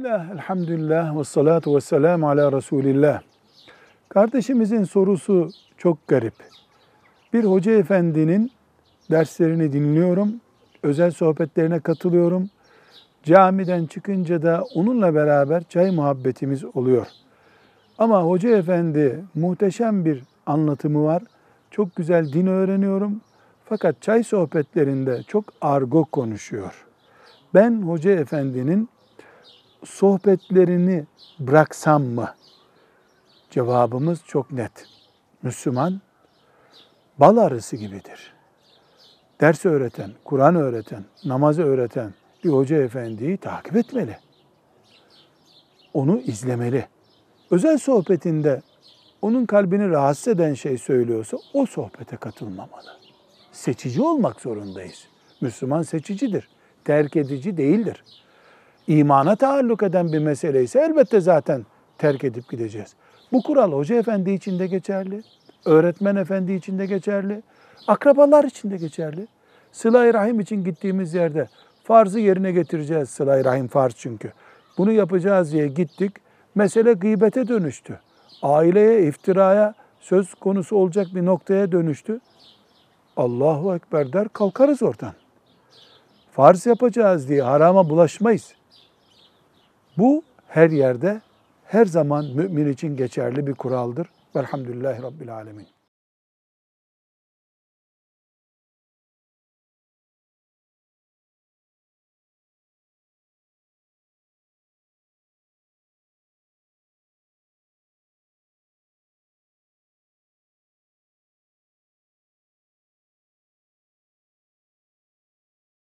Bismillah, elhamdülillah ve salatu ve selamu ala Resulillah. Kardeşimizin sorusu çok garip. Bir hoca efendinin derslerini dinliyorum, özel sohbetlerine katılıyorum. Camiden çıkınca da onunla beraber çay muhabbetimiz oluyor. Ama hoca efendi muhteşem bir anlatımı var. Çok güzel din öğreniyorum. Fakat çay sohbetlerinde çok argo konuşuyor. Ben hoca efendinin sohbetlerini bıraksam mı? Cevabımız çok net. Müslüman bal arısı gibidir. Ders öğreten, Kur'an öğreten, namazı öğreten bir hoca efendiyi takip etmeli. Onu izlemeli. Özel sohbetinde onun kalbini rahatsız eden şey söylüyorsa o sohbete katılmamalı. Seçici olmak zorundayız. Müslüman seçicidir. Terk edici değildir imana taalluk eden bir mesele ise elbette zaten terk edip gideceğiz. Bu kural hoca efendi için de geçerli, öğretmen efendi için de geçerli, akrabalar için de geçerli. Sıla-i Rahim için gittiğimiz yerde farzı yerine getireceğiz. Sıla-i Rahim farz çünkü. Bunu yapacağız diye gittik. Mesele gıybete dönüştü. Aileye, iftiraya söz konusu olacak bir noktaya dönüştü. Allahu Ekber der kalkarız oradan. Farz yapacağız diye harama bulaşmayız. Bu her yerde, her zaman mümin için geçerli bir kuraldır. Velhamdülillahi Rabbil Alemin.